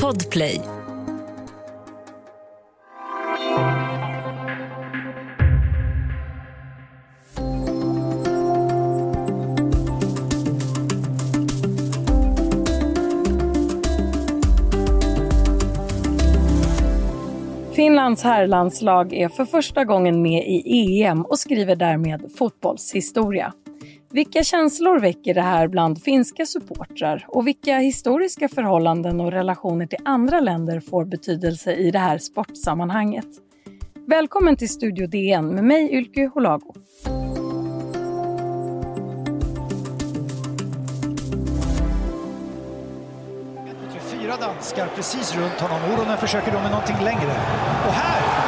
Podplay. Finlands herrlandslag är för första gången med i EM och skriver därmed fotbollshistoria. Vilka känslor väcker det här bland finska supportrar och vilka historiska förhållanden och relationer till andra länder får betydelse i det här sportsammanhanget? Välkommen till Studio DN med mig Ylke Holago. Fyra danskar precis runt honom. Oronen försöker då med någonting längre. Och här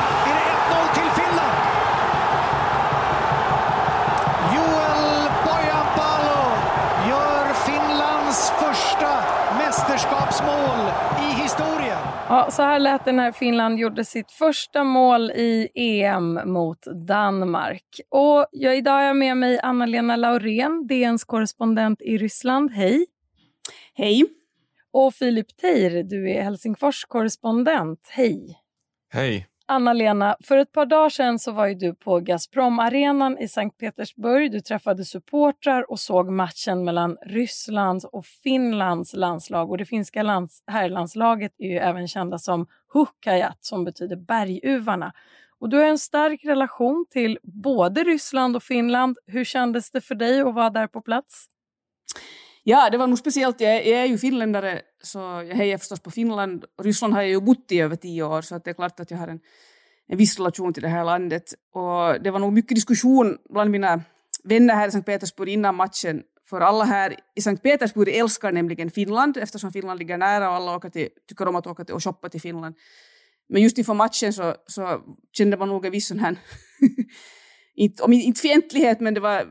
Ja, så här lät det när Finland gjorde sitt första mål i EM mot Danmark. Och jag, idag har jag med mig Anna-Lena Laurén, DNs korrespondent i Ryssland. Hej! Hej! Och Filip Teir, du är Helsingfors korrespondent. Hej! Hej! Anna-Lena, för ett par dagar sedan så var ju du på Gazprom-arenan i Sankt Petersburg. Du träffade supportrar och såg matchen mellan Rysslands och Finlands landslag. Och det finska lands herrlandslaget är ju även kända som Hukkajat som betyder berguvarna. Och du har en stark relation till både Ryssland och Finland. Hur kändes det för dig att vara där på plats? Ja, det var nog speciellt. Jag, jag är ju finländare så jag hejar förstås på Finland. Ryssland har jag ju bott i över tio år så att det är klart att jag har en, en viss relation till det här landet. Och det var nog mycket diskussion bland mina vänner här i Sankt Petersburg innan matchen. För alla här i Sankt Petersburg älskar nämligen Finland eftersom Finland ligger nära och alla åker till, tycker om att åka till och shoppa till Finland. Men just inför matchen så, så kände man nog en viss sån här, inte, om inte fientlighet men det var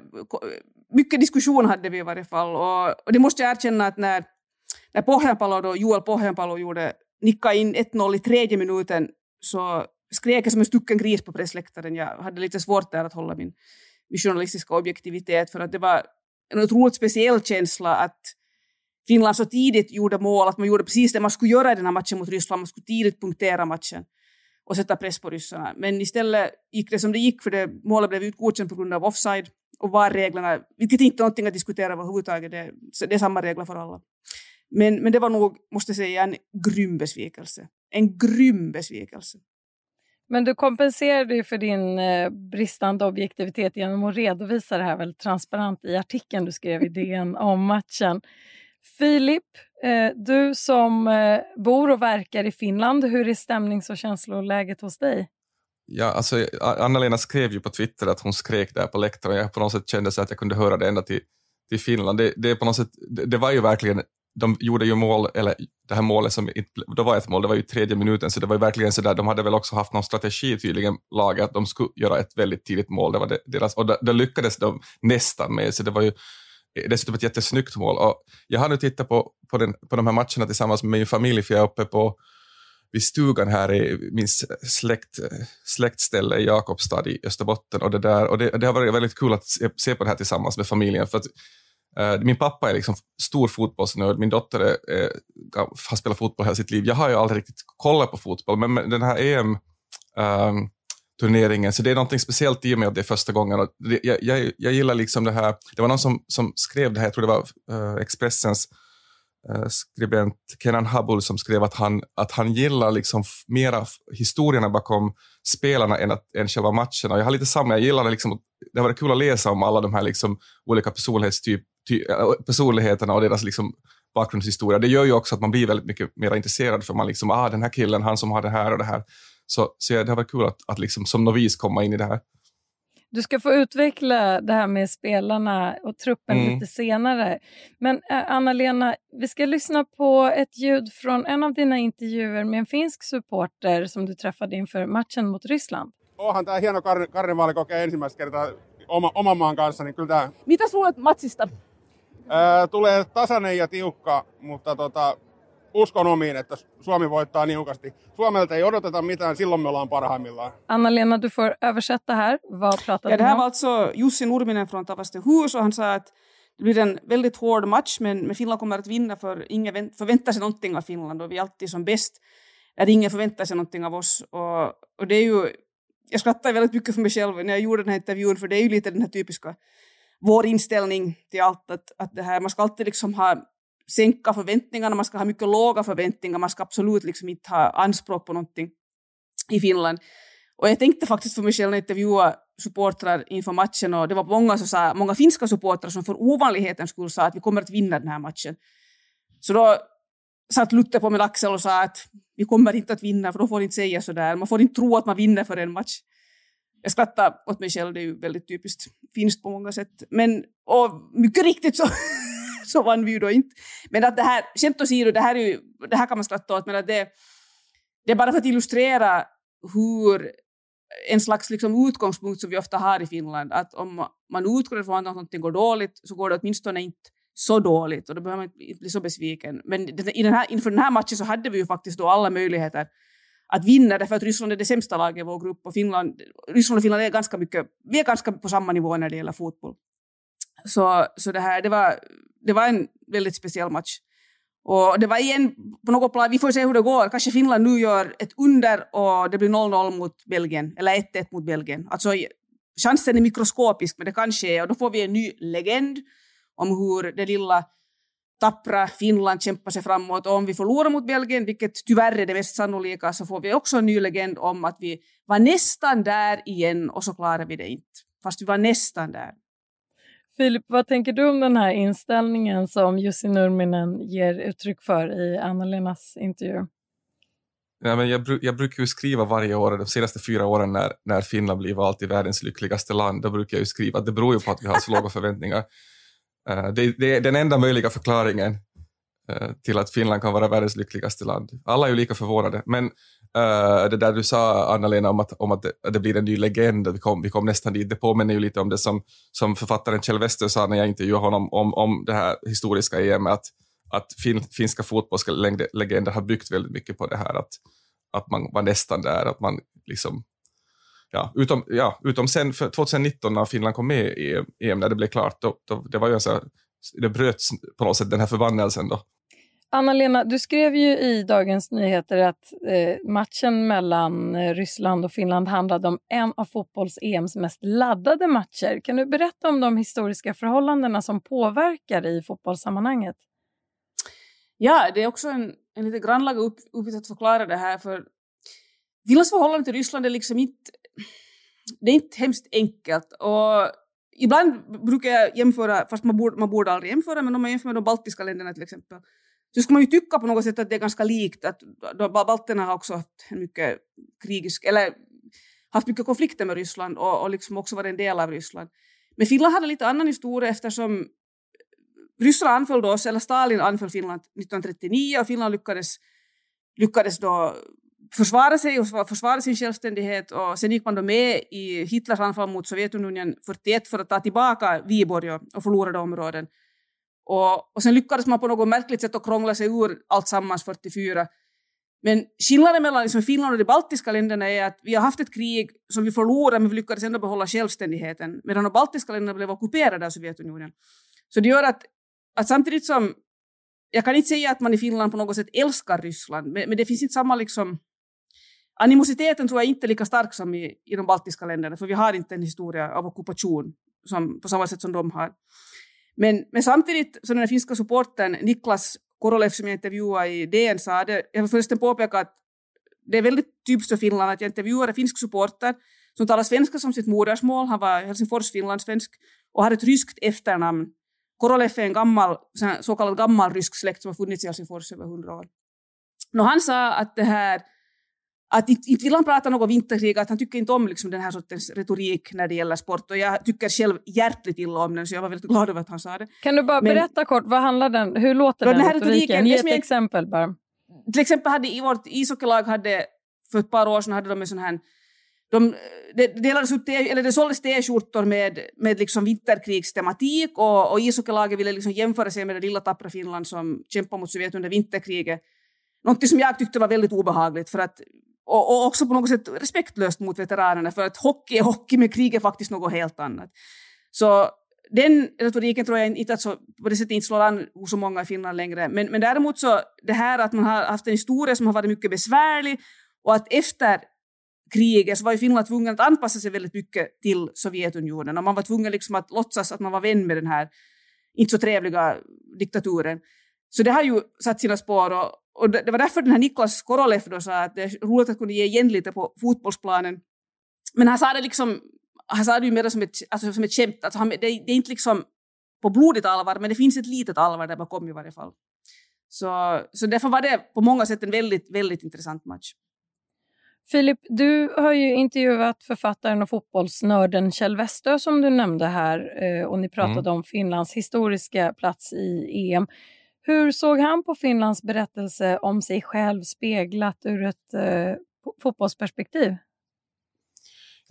mycket diskussion hade vi i varje fall. Och, och det måste jag erkänna att när, när Pohjanpalo då, Joel Pohjanpalo gjorde, nickade in 1-0 i tredje minuten så skrek jag som en stucken gris på pressläktaren. Jag hade lite svårt där att hålla min, min journalistiska objektivitet för att det var en otroligt speciell känsla att Finland så tidigt gjorde mål, att man gjorde precis det man skulle göra i den här matchen mot Ryssland, man skulle tidigt punktera matchen och sätta press på ryssarna. Men istället gick det som det gick för det målet blev utgodkänt på grund av offside och VAR-reglerna, vilket inte är någonting att diskutera överhuvudtaget, det, det är samma regler för alla. Men, men det var nog, måste jag säga, en grym besvikelse. En grym besvikelse. Men du kompenserade ju för din eh, bristande objektivitet genom att redovisa det här väldigt transparent i artikeln du skrev i DN om matchen. Filip, eh, du som eh, bor och verkar i Finland, hur är stämnings och känsloläget hos dig? Ja, alltså, Anna-Lena skrev ju på Twitter att hon skrek där på läktaren jag på något sätt kände så att jag kunde höra det ända till, till Finland. Det, det, på något sätt, det, det var ju verkligen, de gjorde ju mål, eller det här målet som inte, det var ett mål, det var ju tredje minuten, så det var ju verkligen så där, de hade väl också haft någon strategi tydligen, laget, att de skulle göra ett väldigt tidigt mål, det var det, deras, och det, det lyckades de nästan med, så det var ju dessutom ett jättesnyggt mål. Och jag har nu tittat på, på, den, på de här matcherna tillsammans med min familj, för jag är uppe på vid stugan här i min släkt, släktställe i Jakobstad i Österbotten. Och det, där, och det, det har varit väldigt kul att se, se, på det här tillsammans med familjen. För att, eh, min pappa är liksom stor fotbollsnörd, min dotter är, eh, har spelat fotboll hela sitt liv. Jag har ju aldrig riktigt kollat på fotboll, men den här EM um, ehm, turneringen, så det är något speciellt i och med att det är första gången. Och det, jag, jag, jag gillar liksom det här, det var någon som, som skrev det här, jag tror det var eh, Expressens Eh, Eh, skribent Kenan Habul som skrev att han, att han gillar liksom mera historierna bakom spelarna än, att, än själva matcherna. Jag har lite samma, jag gillar det liksom, det har varit kul att läsa om alla de här liksom olika personlighetstyp, ty, eh, personligheterna och deras liksom bakgrundshistoria. Det gör ju också att man blir väldigt mycket mer intresserad för man liksom, ah den här killen, han som har det här och det här. Så, så det har varit kul att, att liksom som novis komma in i det här. Du ska få utveckla det här med spelarna och truppen mm. lite senare. Men äh, Anna-Lena, vi ska lyssna på ett ljud från en av dina intervjuer med en finsk supporter som du träffade inför matchen mot Ryssland. Onhan tämä hieno kar- karnevaalikokea ensimmäistä kertaa oma, oman maan kanssa, niin kyllä tämä... Mitä luulet matsista? Ää, tulee tasainen ja tiukka, mutta tota, uskon omiin, että Suomi voittaa niukasti. Suomelta ei odoteta mitään, silloin me ollaan parhaimmillaan. Anna-Lena, du får översätta här. Vad pratade ja, Det här var alltså Jussi Nurminen från Tavaste hus och han sa att det blir en väldigt hård match, men, men Finland kommer att vinna för ingen förväntar sig någonting av Finland och vi är alltid som bäst när ingen förväntar sig någonting av oss. Och, och det är ju, jag skrattar väldigt mycket för mig själv när jag gjorde den här intervjun, för det är ju lite den här typiska vår inställning till allt, att, att det här, man ska alltid liksom ha sänka förväntningarna, man ska ha mycket låga förväntningar, man ska absolut liksom inte ha anspråk på någonting i Finland. Och jag tänkte faktiskt för mig själv när jag intervjuade supportrar inför matchen och det var många, som sa, många finska supportrar som för ovanlighetens skull sa att vi kommer att vinna den här matchen. Så då satt Lutte på min axel och sa att vi kommer inte att vinna för då får inte säga sådär. Man får inte tro att man vinner för en match. Jag skrattar åt mig själv, det är ju väldigt typiskt finskt på många sätt. Men och mycket riktigt så, så vann vi ju då inte. Men att det här, skämt åsido, det här, är ju, det här kan man skratta åt, men att det, det är bara för att illustrera hur en slags liksom utgångspunkt som vi ofta har i Finland, att om man utgår ifrån att någonting går dåligt så går det åtminstone inte så dåligt och då behöver man inte bli så besviken. Men i den här, inför den här matchen så hade vi ju faktiskt då alla möjligheter att vinna därför att Ryssland är det sämsta laget i vår grupp och Finland, Ryssland och Finland är ganska mycket, vi är ganska på samma nivå när det gäller fotboll. Så, så det här, det var, det var en väldigt speciell match. Och det var igen på något plan, vi får se hur det går. Kanske Finland nu gör ett under och det blir 0-0 mot Belgien, eller 1-1 mot Belgien. Alltså chansen är mikroskopisk, men det kan ske och då får vi en ny legend om hur det lilla tappra Finland kämpar sig framåt. Och om vi förlorar mot Belgien, vilket tyvärr är det mest sannolika, så får vi också en ny legend om att vi var nästan där igen och så klarar vi det inte. Fast vi var nästan där. Filip, vad tänker du om den här inställningen som Jussi Nurminen ger uttryck för i Anna-Lenas intervju? Nej, men jag, jag, brukar ju skriva varje år, de senaste fyra åren när, när Finland blir valt till världens lyckligaste land, då brukar jag ju skriva att det beror ju på att vi har så låga förväntningar. Uh, det, det, är den enda möjliga förklaringen Eh, till att Finland kan vara världens lyckligaste land. Alla är ju lika förvånade, men Uh, det där du sa, Anna-Lena, om att, om att det, det, blir en ny legend, vi kom, vi kom nästan dit, det påminner ju lite om det som, som författaren Kjell Wester sa när jag intervjuade honom om, om det här historiska EM, att, att fin, finska fotbollslegender har byggt väldigt mycket på det här, att, att man var nästan där, att man liksom Ja, utom, ja, utom sen för 2019 när Finland kom med i EM, när det blev klart, då, då, det var ju en så, det bröts på något sätt, den här förbannelsen då. Anna-Lena, du skrev ju i Dagens Nyheter att eh, matchen mellan eh, Ryssland och Finland handlade om en av fotbolls-EMs mest laddade matcher. Kan du berätta om de historiska förhållandena som påverkar i fotbollssammanhanget? Ja, det är också en, en lite grannlaga upp, uppgift att förklara det här. för Finlands förhållande till Ryssland är liksom inte, det är inte hemskt enkelt. Och ibland brukar jag jämföra, fast man borde, man borde aldrig jämföra, men om man jämför med de baltiska länderna till exempel, så skulle man ju tycka på något sätt att det är ganska likt, att balterna har också haft mycket krigisk, eller haft mycket konflikter med Ryssland och, och liksom också varit en del av Ryssland. Men Finland hade lite annan historia eftersom ryssarna anföll då, eller Stalin anföll Finland 1939 och Finland lyckades, lyckades då försvara sig och försvara sin självständighet och sen gick man då med i Hitlers anfall mot Sovjetunionen 41 för att ta tillbaka Viborg och förlorade områden. Och, och sen lyckades man på något märkligt sätt att krångla sig ur allt sammans 44. Men skillnaden mellan liksom Finland och de baltiska länderna är att vi har haft ett krig som vi förlorade men vi lyckades ändå behålla självständigheten medan de baltiska länderna blev ockuperade av Sovjetunionen. Så det gör att, att samtidigt som jag kan inte säga att man i Finland på något sätt älskar Ryssland men, men det finns inte samma liksom Animositeten tror jag inte är lika stark som i, i de baltiska länderna för vi har inte en historia av ockupation som, på samma sätt som de har. Men, men samtidigt, som den finska supporten Niklas Korolev som jag intervjuade i DN sa det, jag vill förresten påpeka att det är väldigt typiskt för Finland att jag intervjuade finsk supporter som talar svenska som sitt modersmål, han var Helsingfors finlandssvensk och har ett ryskt efternamn. Korolev är en gammal, så kallad gammal rysk släkt som har funnits i Helsingfors över hundra år. No, han sa att det här att inte, inte vill han prata något vinterkrig, att han tycker inte om liksom den här sortens retorik när det gäller sport. Och jag tycker själv hjärtligt illa om den, så jag var väldigt glad över att han sa det. Kan du bara Men, berätta kort, vad handlar den, hur låter den, den här retoriken? Ge ett jag, exempel bara. Till exempel hade i vårt ishockeylag hade, för ett par år sedan hade de en sån här de, det, delades ut, eller det såldes t-skjortor med, med liksom vinterkrigstematik och, och ishockeylaget ville liksom jämföra sig med det lilla tappra Finland som kämpade mot Sovjet under vinterkriget. Något som jag tyckte var väldigt obehagligt för att och, och, också på något sätt respektlöst mot veteranerna för att hockey är hockey men krig är faktiskt något helt annat. Så den retoriken tror jag inte att så, på det sättet inte slår an hos så många i Finland längre. Men, men däremot så det här att man har haft en historia som har varit mycket besvärlig och att efter kriget så var ju Finland tvungen att anpassa sig väldigt mycket till Sovjetunionen och man var tvungen liksom att låtsas att man var vän med den här inte så trevliga diktaturen. Så det har ju satt sina spår och, och det, det var därför den här Niklas Korolev då sa att det är roligt att kunna ge igen lite på fotbollsplanen. Men han sa det liksom, han sa det ju mer som ett, alltså som ett skämt, alltså han, det, det är inte liksom på blodigt allvar, men det finns ett litet allvar där bakom i varje fall. Så, så därför var det på många sätt en väldigt, väldigt intressant match. Filip, du har ju intervjuat författaren och fotbollsnörden Kjell Westö som du nämnde här eh, och ni pratade mm. om Finlands historiska plats i EM. Hur såg han på Finlands berättelse om sig själv speglat ur ett eh, fotbollsperspektiv?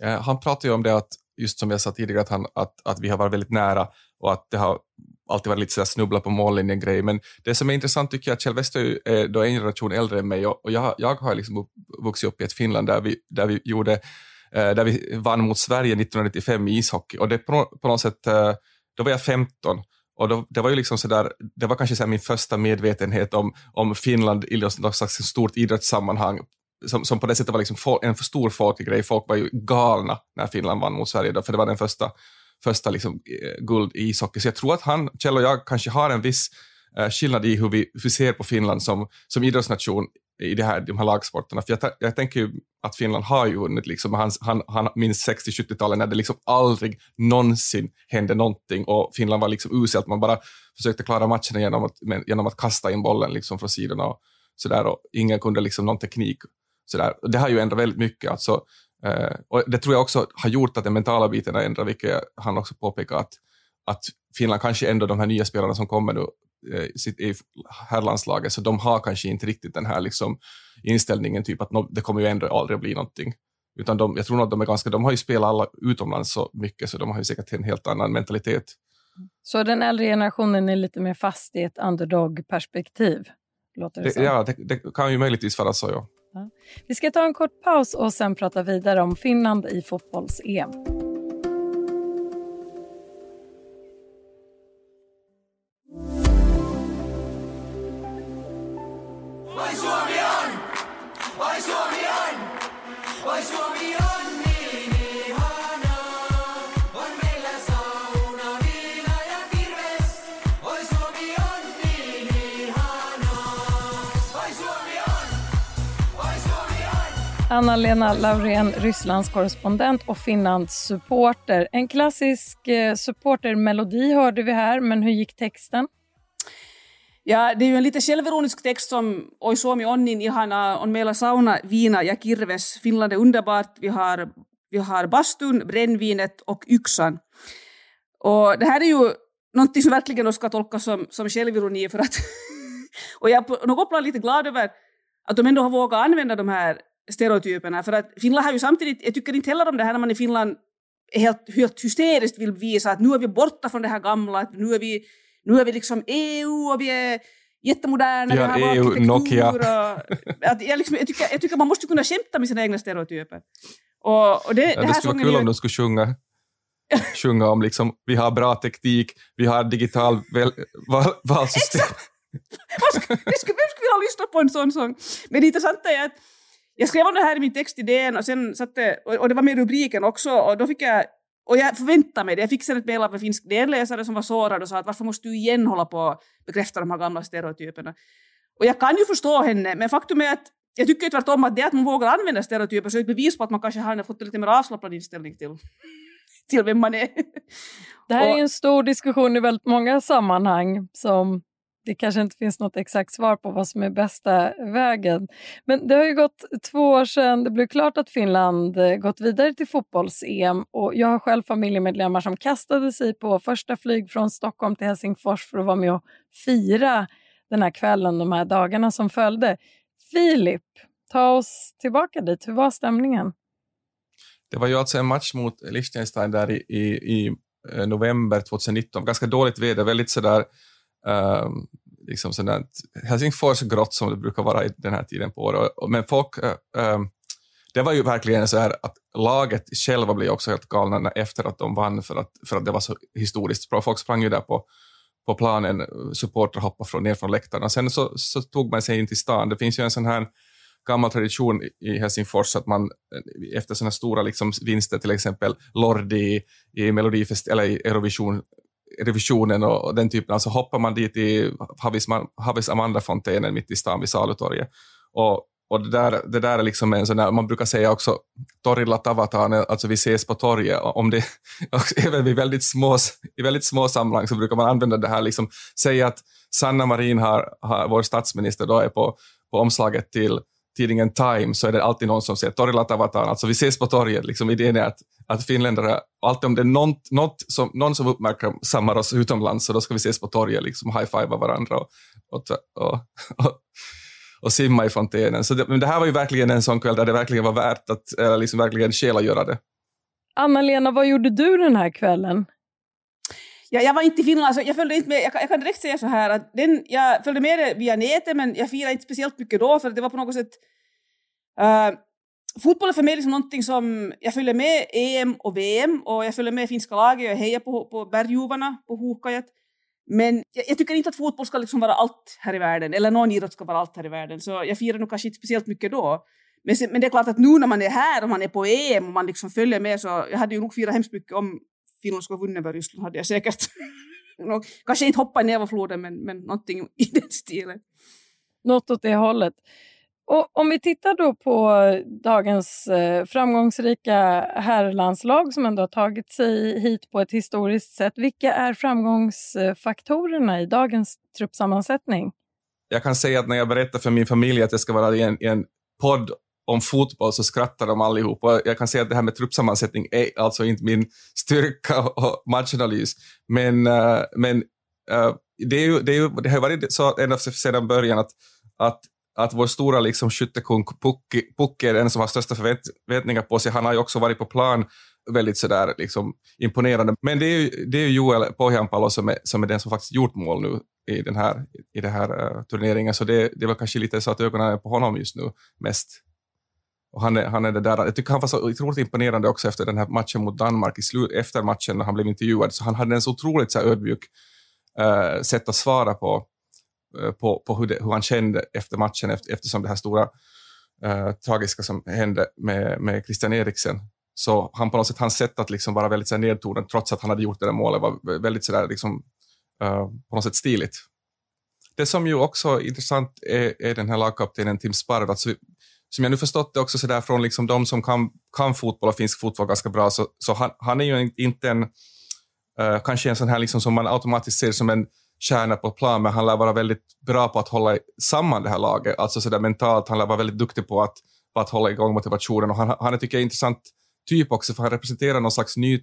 Eh, han pratade ju om det att, just som jag sa tidigare, att, han, att, att vi har varit väldigt nära och att det har alltid varit lite sådär snubbla på mållinjen grej. Men det som är intressant tycker jag att Kjell Westö är då en generation äldre än mig och, och jag, jag har liksom vuxit upp i ett Finland där vi, där vi gjorde eh, där vi vann mot Sverige 1995 i ishockey och det på, på något sätt, eh, då var jag 15 och då, det var ju liksom så där, det var kanske så min första medvetenhet om, om Finland i något slags stort idrottssammanhang som, som på det sättet var liksom en för stor folklig grej. Folk var ju galna när Finland vann mot Sverige, då, för det var den första första liksom, eh, guld i ishockey. Så jag tror att han, Kjell och jag kanske har en viss Eh, skillnad i hur vi, hur vi ser på Finland som, som idrottsnation i det här, de här lagsporterna. För jag, jag tänker ju att Finland har ju vunnit, liksom, han, han, han minns 60-70-talet när det liksom aldrig någonsin hände någonting och Finland var liksom uselt, man bara försökte klara matchen genom att, med, genom att kasta in bollen liksom från sidorna och sådär och ingen kunde liksom någon teknik. Sådär. Det har ju ändrat väldigt mycket. Alltså, eh, och det tror jag också har gjort att den mentala biten har ändrat, vilket han också påpekar att, att Finland kanske ändå, de här nya spelarna som kommer nu uh, i herrlandslaget, så de har kanske inte riktigt den här liksom, inställningen, typ att no, det kommer ju ändå aldrig att bli någonting. Utan de, jag tror nog att de är ganska, de har ju spelat alla utomlands så mycket, så de har ju säkert en helt annan mentalitet. Så den äldre generationen är lite mer fast i ett underdog-perspektiv? Låter det, det Ja, det, det, kan ju möjligtvis vara så, ja. Vi ska ta en kort paus och sen prata vidare om Finland i fotbolls-EM. Anna-Lena Laurén, Rysslands korrespondent och Finlands supporter. En klassisk eh, supportermelodi hörde vi här, men hur gick texten? Ja, det är ju en lite självironisk text som Oi Suomi onnin ihana, on meillä sauna, viina ja kirves, Finland är underbart, vi har, vi har bastun, brännvinet och yxan. Och det här är ju någonting som verkligen ska tolkas som, som självironi för att och jag är på något plan lite glad över att de ändå har vågat använda de här stereotyperna. För att Finland har ju samtidigt, jag tycker inte heller om det här när man i Finland helt, helt hysteriskt vill visa att nu är vi borta från det här gamla, att nu är vi, nu är vi liksom EU och vi är jättemoderna. Vi har EU, Nokia. Och, att jag, liksom, jag, tycker, jag tycker man måste kunna skämta med sina egna stereotyper. Och, och det, ja, det, det skulle vara kul om de skulle sjunga sjunga om liksom, vi har bra teknik, vi har digital väl, val, valsystem. Exakt! Vem skulle vilja lyssna på en sån sång? Men det intressanta är att jag skrev om det här i min text i DN och, sen satte, och, och det var med rubriken också och då fick jag och jag förväntade mig det. Jag fick sen ett mejl av en finsk DN-läsare som var sårad och sa att varför måste du igen hålla på och bekräfta de här gamla stereotyperna? Och jag kan ju förstå henne, men faktum är att jag tycker tvärtom att det att man vågar använda stereotyper så är ett bevis på att man kanske har fått en lite mer avslappnad inställning till, till vem man är. Det här och, är en stor diskussion i väldigt många sammanhang som det kanske inte finns något exakt svar på vad som är bästa vägen. Men det har ju gått två år sedan det blev klart att Finland eh, gått vidare till fotbolls-EM och jag har själv familjemedlemmar som kastade sig på första flyg från Stockholm till Helsingfors för att vara med och fira den här kvällen, de här dagarna som följde. Filip, ta oss tillbaka dit. Hur var stämningen? Det var ju alltså en match mot Liechtenstein där i, i, i eh, november 2019. Ganska dåligt väder, väldigt sådär um, liksom sådant Helsingfors grått som det brukar vara i den här tiden på året. Men folk, um, det var ju verkligen så här att laget själva blev också helt galna efter att de vann för att, för att det var så historiskt bra. Folk sprang ju där på, på planen, supportrar hoppade från, ner från läktarna. Sen så, så tog man sig in till stan. Det finns ju en sån här gammal tradition i Helsingfors att man eh, efter sådana stora liksom vinster, till exempel Lordi i, Melodifest eller i Eurovision, revisionen och, den typen, alltså hoppar man dit i Havis, Havis Amanda-fontänen mitt i stan vid Salutorget. Och, och det där, det där är liksom en sån där, man brukar säga också torilla tavataan, alltså vi ses på torget. Om det, även i väldigt små, i väldigt små sammanhang så brukar man använda det här, liksom, säga att Sanna Marin, har, har, vår statsminister, då är på, på omslaget till tidningen Time så är det alltid någon som säger Torilla tavataan, alltså vi ses på torget. Liksom idén är att, att finländare, alltid om det är något, något som, någon som uppmärksammar oss utomlands så då ska vi ses på torget, liksom high-fiva varandra och, och, och, och, och simma i fontänen. Så det, men det här var ju verkligen en sån kväll där det verkligen var värt att eller liksom verkligen själagöra det. Anna-Lena, vad gjorde du den här kvällen? Ja, jag var inte i Finland, så jag följde inte med. Jag, jag kan direkt säga så här att den, jag följde med det via nätet men jag firade inte speciellt mycket då för det var på något sätt uh, Fotboll är för mig liksom någonting som, jag följer med EM och VM och jag följer med finska laget och jag hejar på, på bergjuvarna, på Hukajet. Men jag, jag, tycker inte att fotboll ska liksom vara allt här i världen, eller någon idrott ska vara allt här i världen, så jag firar nog kanske inte speciellt mycket då. Men, men det är klart att nu när man är här och man är på EM och man liksom följer med så jag hade ju nog firat hemskt mycket om Finland skulle ha vunnit över Ryssland hade jag säkert. kanske inte hoppa i Nevafloden men, men någonting i den stilen. Något åt det hållet. Och om vi tittar då på dagens eh, framgångsrika herrlandslag som ändå har tagit sig hit på ett historiskt sätt. Vilka är framgångsfaktorerna i dagens truppsammansättning? Jag kan säga att när jag berättar för min familj att jag ska vara i en, i en podd om fotboll så skrattar de allihop. Och jag kan säga att det här med truppsammansättning är alltså inte min styrka och matchanalys. Men, eh, men eh, det, är ju, det, är ju, det har varit så ända sedan början att, att att vår stora liksom, skyttekung Pucke är den som har största förväntningar på sig. Han har ju också varit på plan väldigt sådär liksom, imponerande. Men det är ju, det är ju Joel Pohjanpalo som är, som är den som faktiskt gjort mål nu i den här, i den här uh, turneringen, så det, det var kanske lite så att ögonen är på honom just nu mest. Och han är, han är det där, jag tycker han var så otroligt imponerande också efter den här matchen mot Danmark, i slut, efter matchen när han blev intervjuad, så han hade en så otroligt så ödmjuk uh, sätt att svara på uh, på, på hur, det, hur, han kände efter matchen efter, eftersom det här stora uh, tragiska som hände med, med Christian Eriksen. Så han på något sätt, hans sätt att liksom vara väldigt så nedtonad trots att han hade gjort det där målet var väldigt sådär liksom, uh, på något sätt stiligt. Det som ju också är intressant är, är den här lagkaptenen Tim Sparv. Alltså, som jag nu förstått det också så där från liksom de som kan, kan fotboll och finsk fotboll ganska bra, så, så han, han är ju inte en, uh, kanske en sån här liksom som man automatiskt ser som en kärna på plan, men han lär vara väldigt bra på att hålla samman det här laget, alltså så där mentalt. Han lär vara väldigt duktig på att, på att hålla igång motivationen och han, han är, tycker jag, intressant typ också, för han representerar någon slags ny,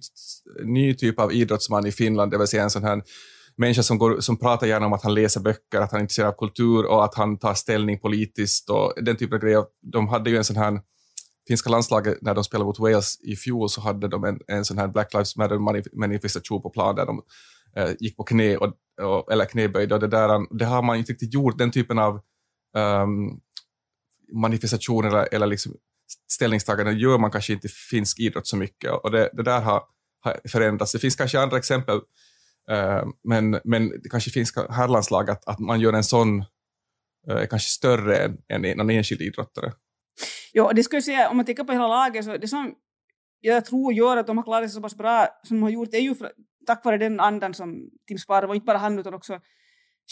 ny typ av idrottsman i Finland, det vill säga en sån här människa som, går, som pratar gärna om att han läser böcker, att han är intresserad av kultur och att han tar ställning politiskt och den typen av grejer. De hade ju en sån här finska landslaget, när de spelade mot Wales i fjol, så hade de en, en sån här Black Lives Matter-manifestation på plan där de eh, gick på knä och, och, eller knäböjde, Och det, där, det har man inte riktigt gjort, den typen av ehm, um, manifestationer eller, eller liksom ställningstaganden gör man kanske inte i finsk idrott så mycket. Och det, det där har, har förändrats. Det finns kanske andra exempel, Eh, men, men det kanske finska herrlandslag att, att man gör en sån eh, är kanske större än, än en enskild idrottare. Ja, det skulle jag säga, om man tittar på hela laget, så det som jag tror gör att de har klarat sig så pass bra som de har gjort är ju för, tack vare den andan som Tim Sparv, och inte bara han utan också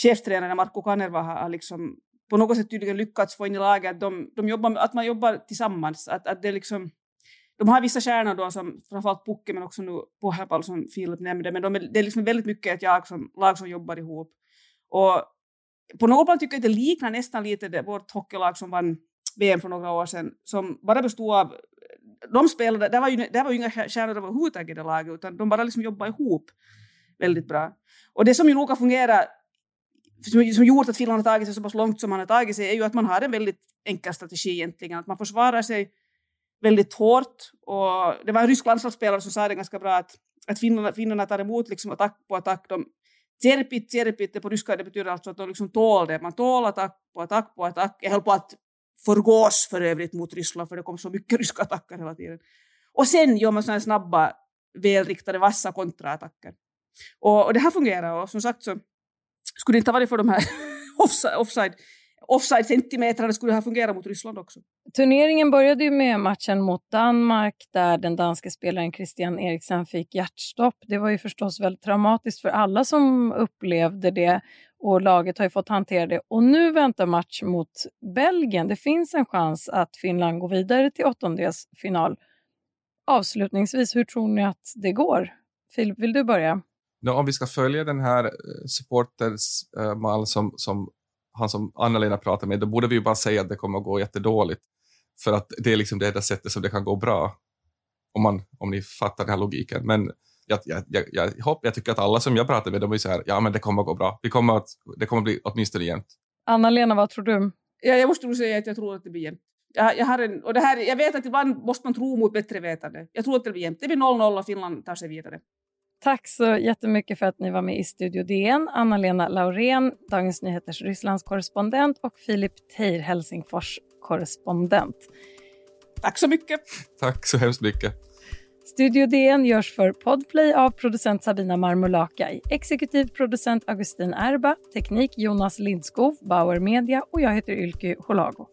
chefstränaren Markku Kanerva har liksom på något sätt tydligen lyckats få in i laget att, de, de jobbar, att man jobbar tillsammans. Att, att det liksom, de har vissa stjärnor då som framförallt Pucke men också nu Pohjapal som Filip nämnde men de är, det är liksom väldigt mycket ett jag som, lag som jobbar ihop. Och på något plan tycker jag att det liknar nästan lite det, vårt hockeylag som vann VM för några år sedan som bara bestod av de spelade, det var ju, det var ju inga stjärnor överhuvudtaget i det laget, utan de bara liksom jobbade ihop väldigt bra. Och det som ju nog har fungerat, som, som gjort att Finland har tagit sig så pass långt som man har tagit sig, är ju att man har en väldigt enkel strategi egentligen, att man försvarar sig väldigt hårt. Och det var en rysk landslagsspelare som sa det ganska bra, att, att finnarna, finnarna tar emot liksom attack på attack. De, Tjerpit, tjerpit, på ryska det betyder alltså att de liksom tål det. Man tål attack på attack på attack. Jag höll på att förgås för övrigt mot Ryssland för det kom så mycket ryska attacker hela tiden. Och sen gör man sådana snabba, välriktade, vassa kontraattacker. Och, och det här fungerar och som sagt så skulle det inte ha varit för de här offside, offside centimetrarna skulle det ha fungerat mot Ryssland också. Turneringen började ju med matchen mot Danmark där den danske spelaren Christian Eriksen fick hjärtstopp. Det var ju förstås väldigt traumatiskt för alla som upplevde det och laget har ju fått hantera det. Och nu väntar match mot Belgien. Det finns en chans att Finland går vidare till åttondelsfinal. Avslutningsvis, hur tror ni att det går? Filip, vill du börja? No, om vi ska följa den här eh, supportersmall uh, som, som han som Anna-Lena pratar med, då borde vi ju bara säga att det kommer att gå jättedåligt. För att det är liksom det enda sättet som det kan gå bra. Om, man, om ni fattar den här logiken. Men jag, jag, jag, jag, hopp, jag tycker att alla som jag pratar med, de är så här, ja men det kommer att gå bra. Vi kommer att, det kommer att bli åtminstone jämnt. Anna-Lena, vad tror du? Ja, jag måste nog säga att jag tror att det blir jämnt. Jag, jag, har en, och det här, jag vet att ibland måste man tro mot bättre vetande. Jag tror att det blir jämnt. Det blir 0-0 och Finland tar sig vidare. Tack så jättemycket för att ni var med i Studio DN. Anna-Lena Laurén, Dagens Nyheters Rysslandskorrespondent och Filip Teir, Helsingfors korrespondent. Tack så mycket. Tack så hemskt mycket. Studio DN görs för Podplay av producent Sabina Marmolakaj, exekutiv producent Augustin Erba, teknik Jonas Lindskov, Bauer Media och jag heter Ylke Holago.